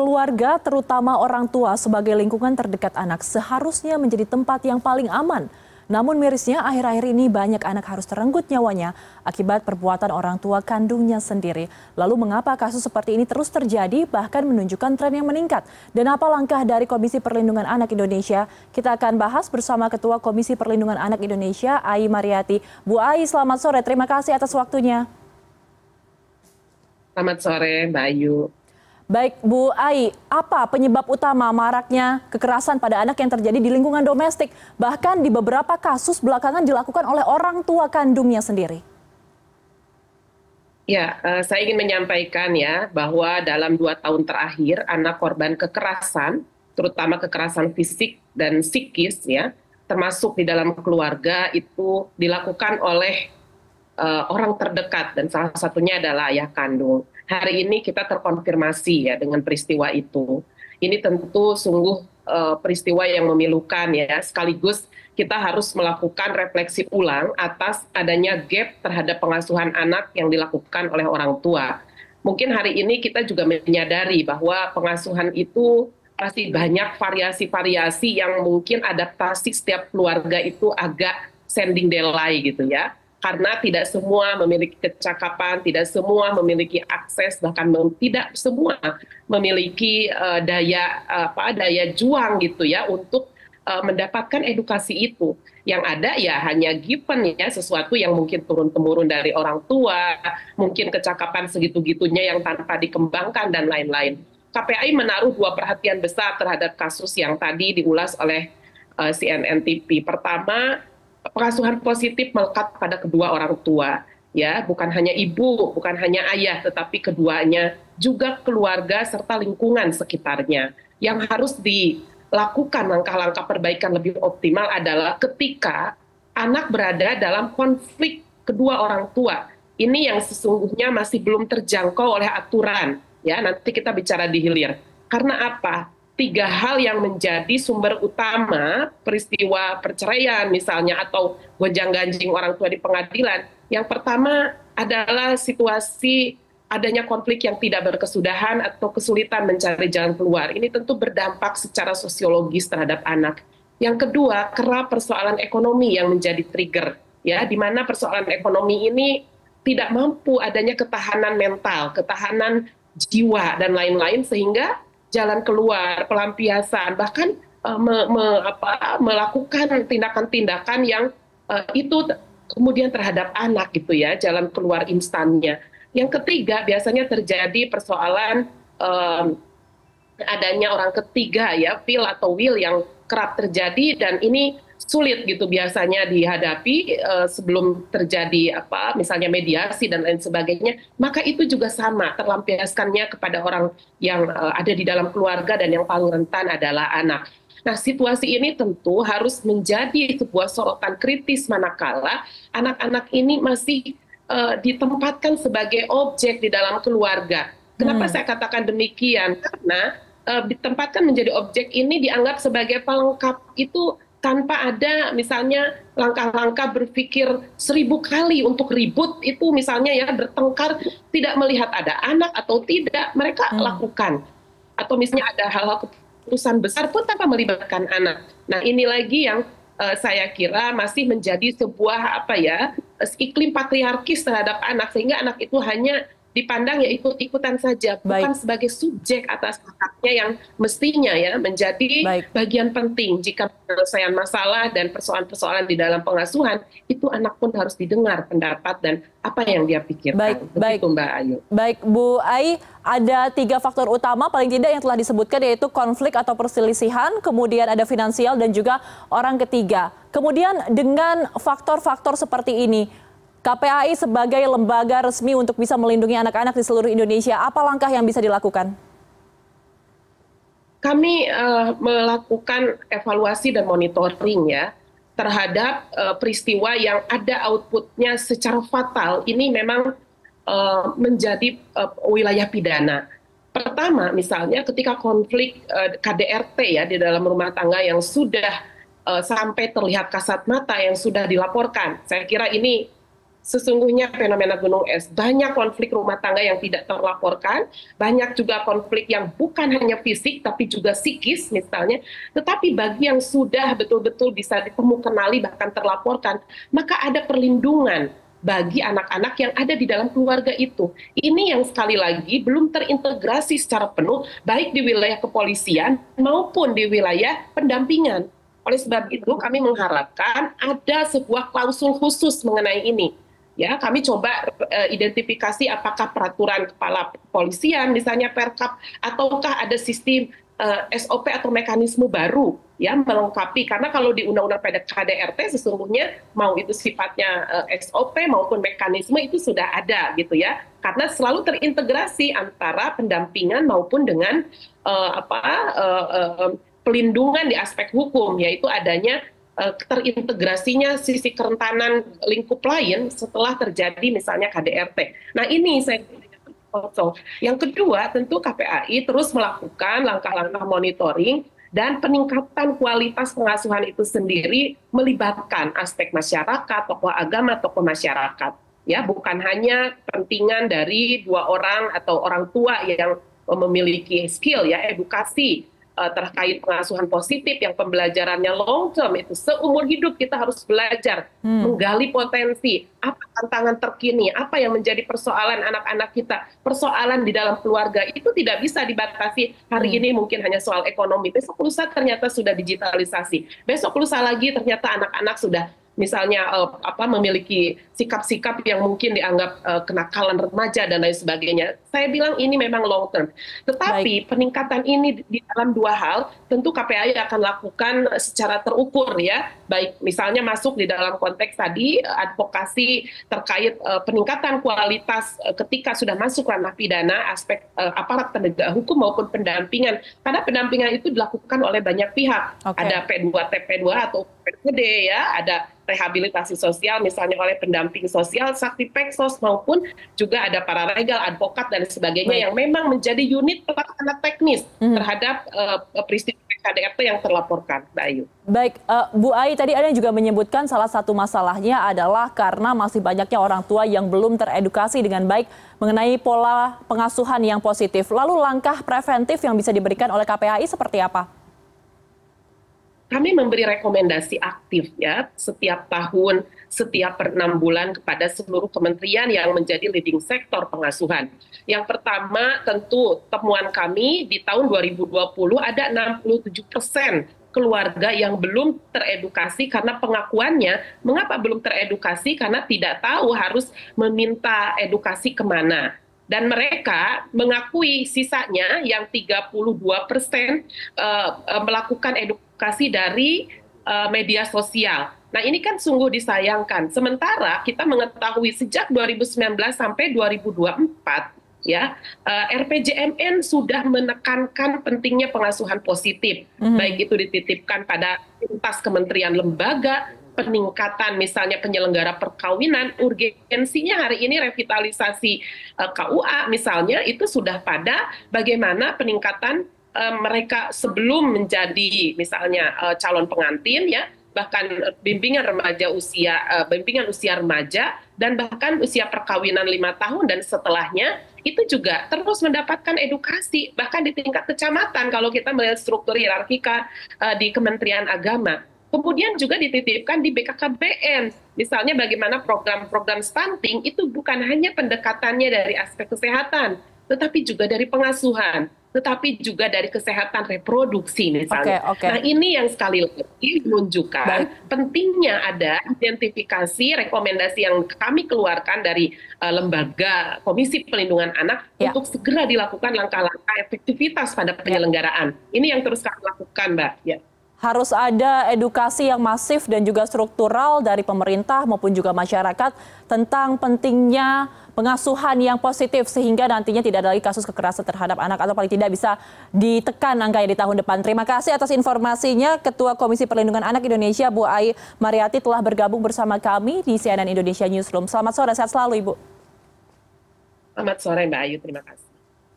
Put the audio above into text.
keluarga, terutama orang tua sebagai lingkungan terdekat anak, seharusnya menjadi tempat yang paling aman. Namun mirisnya akhir-akhir ini banyak anak harus terenggut nyawanya akibat perbuatan orang tua kandungnya sendiri. Lalu mengapa kasus seperti ini terus terjadi bahkan menunjukkan tren yang meningkat? Dan apa langkah dari Komisi Perlindungan Anak Indonesia? Kita akan bahas bersama Ketua Komisi Perlindungan Anak Indonesia, Ai Mariati. Bu Ai, selamat sore. Terima kasih atas waktunya. Selamat sore, Mbak Ayu. Baik Bu Ai, apa penyebab utama maraknya kekerasan pada anak yang terjadi di lingkungan domestik, bahkan di beberapa kasus belakangan dilakukan oleh orang tua kandungnya sendiri? Ya, uh, saya ingin menyampaikan ya bahwa dalam dua tahun terakhir anak korban kekerasan, terutama kekerasan fisik dan psikis ya, termasuk di dalam keluarga itu dilakukan oleh uh, orang terdekat dan salah satunya adalah ayah kandung hari ini kita terkonfirmasi ya dengan peristiwa itu. Ini tentu sungguh uh, peristiwa yang memilukan ya, sekaligus kita harus melakukan refleksi ulang atas adanya gap terhadap pengasuhan anak yang dilakukan oleh orang tua. Mungkin hari ini kita juga menyadari bahwa pengasuhan itu masih banyak variasi-variasi yang mungkin adaptasi setiap keluarga itu agak sending delay gitu ya karena tidak semua memiliki kecakapan, tidak semua memiliki akses, bahkan tidak semua memiliki uh, daya apa daya juang gitu ya untuk uh, mendapatkan edukasi itu. Yang ada ya hanya given ya sesuatu yang mungkin turun temurun dari orang tua, mungkin kecakapan segitu-gitunya yang tanpa dikembangkan dan lain-lain. KPI menaruh dua perhatian besar terhadap kasus yang tadi diulas oleh uh, CNN TV. Pertama, pengasuhan positif melekat pada kedua orang tua ya. Bukan hanya ibu bukan hanya ayah tetapi keduanya juga keluarga serta lingkungan sekitarnya. Yang harus dilakukan langkah-langkah perbaikan lebih optimal adalah ketika anak berada dalam konflik kedua orang tua. Ini yang sesungguhnya masih belum terjangkau oleh aturan ya. Nanti kita bicara di hilir. Karena apa tiga hal yang menjadi sumber utama peristiwa perceraian misalnya atau gonjang-ganjing orang tua di pengadilan. Yang pertama adalah situasi adanya konflik yang tidak berkesudahan atau kesulitan mencari jalan keluar. Ini tentu berdampak secara sosiologis terhadap anak. Yang kedua, kerap persoalan ekonomi yang menjadi trigger, ya, di mana persoalan ekonomi ini tidak mampu adanya ketahanan mental, ketahanan jiwa dan lain-lain sehingga jalan keluar, pelampiasan, bahkan uh, me, me, apa, melakukan tindakan-tindakan yang uh, itu kemudian terhadap anak gitu ya, jalan keluar instannya. Yang ketiga biasanya terjadi persoalan um, adanya orang ketiga ya, feel atau will yang kerap terjadi dan ini sulit gitu biasanya dihadapi uh, sebelum terjadi apa misalnya mediasi dan lain sebagainya maka itu juga sama terlampiaskannya kepada orang yang uh, ada di dalam keluarga dan yang paling rentan adalah anak. Nah, situasi ini tentu harus menjadi sebuah sorotan kritis manakala anak-anak ini masih uh, ditempatkan sebagai objek di dalam keluarga. Kenapa hmm. saya katakan demikian? Karena uh, ditempatkan menjadi objek ini dianggap sebagai pelengkap itu tanpa ada misalnya langkah-langkah berpikir seribu kali untuk ribut itu misalnya ya bertengkar tidak melihat ada anak atau tidak mereka hmm. lakukan atau misalnya ada hal-hal keputusan besar pun tanpa melibatkan anak. Nah ini lagi yang uh, saya kira masih menjadi sebuah apa ya iklim patriarkis terhadap anak sehingga anak itu hanya dipandang ya ikut-ikutan saja, bukan Baik. sebagai subjek atas haknya yang mestinya ya menjadi Baik. bagian penting jika penyelesaian masalah dan persoalan-persoalan di dalam pengasuhan itu anak pun harus didengar pendapat dan apa yang dia pikirkan. Baik, Begitu, baik, Mbak Ayu. Baik, Bu Ai, ada tiga faktor utama paling tidak yang telah disebutkan yaitu konflik atau perselisihan, kemudian ada finansial dan juga orang ketiga. Kemudian dengan faktor-faktor seperti ini KPAI sebagai lembaga resmi untuk bisa melindungi anak-anak di seluruh Indonesia, apa langkah yang bisa dilakukan? Kami uh, melakukan evaluasi dan monitoring ya terhadap uh, peristiwa yang ada outputnya secara fatal. Ini memang uh, menjadi uh, wilayah pidana. Pertama, misalnya ketika konflik uh, KDRT ya di dalam rumah tangga yang sudah uh, sampai terlihat kasat mata yang sudah dilaporkan, saya kira ini sesungguhnya fenomena gunung es banyak konflik rumah tangga yang tidak terlaporkan banyak juga konflik yang bukan hanya fisik tapi juga psikis misalnya tetapi bagi yang sudah betul-betul bisa ditemukan bahkan terlaporkan maka ada perlindungan bagi anak-anak yang ada di dalam keluarga itu. Ini yang sekali lagi belum terintegrasi secara penuh baik di wilayah kepolisian maupun di wilayah pendampingan. Oleh sebab itu kami mengharapkan ada sebuah klausul khusus mengenai ini. Ya, kami coba uh, identifikasi apakah peraturan kepala kepolisian misalnya Perkap ataukah ada sistem uh, eh, SOP atau mekanisme baru ya melengkapi. Karena kalau di undang-undang KDRT sesungguhnya mau itu sifatnya uh, eh, SOP maupun mekanisme itu sudah ada gitu ya. Karena selalu terintegrasi antara pendampingan maupun dengan uh, apa uh, uh, pelindungan di aspek hukum yaitu adanya terintegrasinya sisi kerentanan lingkup lain setelah terjadi misalnya KDRT. Nah ini saya yang kedua tentu KPAI terus melakukan langkah-langkah monitoring dan peningkatan kualitas pengasuhan itu sendiri melibatkan aspek masyarakat, tokoh agama, tokoh masyarakat. Ya, bukan hanya kepentingan dari dua orang atau orang tua yang memiliki skill ya edukasi uh, terkait pengasuhan positif yang pembelajarannya long term itu seumur hidup kita harus belajar hmm. menggali potensi apa tantangan terkini apa yang menjadi persoalan anak-anak kita persoalan di dalam keluarga itu tidak bisa dibatasi hari hmm. ini mungkin hanya soal ekonomi besok lusa ternyata sudah digitalisasi besok lusa lagi ternyata anak-anak sudah misalnya uh, apa memiliki sikap-sikap yang mungkin dianggap uh, kenakalan remaja dan lain sebagainya. Saya bilang ini memang long term. Tetapi Baik. peningkatan ini di dalam dua hal tentu KPAI akan lakukan secara terukur ya. Baik misalnya masuk di dalam konteks tadi advokasi terkait uh, peningkatan kualitas uh, ketika sudah masuk ranah pidana aspek uh, aparat penegak hukum maupun pendampingan. Karena pendampingan itu dilakukan oleh banyak pihak. Okay. Ada P2 TP2 atau PPD ya, ada rehabilitasi sosial misalnya oleh pendamping sosial sakti peksos maupun juga ada para regal advokat dan sebagainya Baik. yang memang menjadi unit pelaksana teknis hmm. terhadap uh, peristiwa KDRT yang terlaporkan, Mbak Ayu. Baik, uh, Bu Ai, tadi Anda juga menyebutkan salah satu masalahnya adalah karena masih banyaknya orang tua yang belum teredukasi dengan baik mengenai pola pengasuhan yang positif. Lalu langkah preventif yang bisa diberikan oleh KPAI seperti apa? Kami memberi rekomendasi aktif ya setiap tahun, setiap per enam bulan kepada seluruh kementerian yang menjadi leading sektor pengasuhan. Yang pertama tentu temuan kami di tahun 2020 ada 67 persen keluarga yang belum teredukasi karena pengakuannya. Mengapa belum teredukasi? Karena tidak tahu harus meminta edukasi ke mana dan mereka mengakui sisanya yang 32 persen uh, melakukan edukasi dari uh, media sosial. Nah ini kan sungguh disayangkan. Sementara kita mengetahui sejak 2019 sampai 2024 ya uh, RPJMN sudah menekankan pentingnya pengasuhan positif, mm -hmm. baik itu dititipkan pada lintas kementerian lembaga peningkatan misalnya penyelenggara perkawinan, urgensinya hari ini revitalisasi uh, eh, KUA misalnya itu sudah pada bagaimana peningkatan uh, mereka sebelum menjadi misalnya uh, calon pengantin ya bahkan bimbingan remaja usia uh, bimbingan usia remaja dan bahkan usia perkawinan lima tahun dan setelahnya itu juga terus mendapatkan edukasi bahkan di tingkat kecamatan kalau kita melihat struktur hierarkika uh, di Kementerian Agama kemudian juga dititipkan di BKKBN. Misalnya bagaimana program-program stunting itu bukan hanya pendekatannya dari aspek kesehatan, tetapi juga dari pengasuhan, tetapi juga dari kesehatan reproduksi misalnya. Okay, okay. Nah ini yang sekali lagi menunjukkan Baik. pentingnya ada identifikasi rekomendasi yang kami keluarkan dari uh, lembaga Komisi Pelindungan Anak ya. untuk segera dilakukan langkah-langkah efektivitas pada penyelenggaraan. Ya. Ini yang terus kami lakukan, Mbak. Ya harus ada edukasi yang masif dan juga struktural dari pemerintah maupun juga masyarakat tentang pentingnya pengasuhan yang positif sehingga nantinya tidak ada lagi kasus kekerasan terhadap anak atau paling tidak bisa ditekan angkanya di tahun depan. Terima kasih atas informasinya Ketua Komisi Perlindungan Anak Indonesia Bu Ai Mariati telah bergabung bersama kami di CNN Indonesia Newsroom. Selamat sore, sehat selalu Ibu. Selamat sore Mbak Ayu, terima kasih.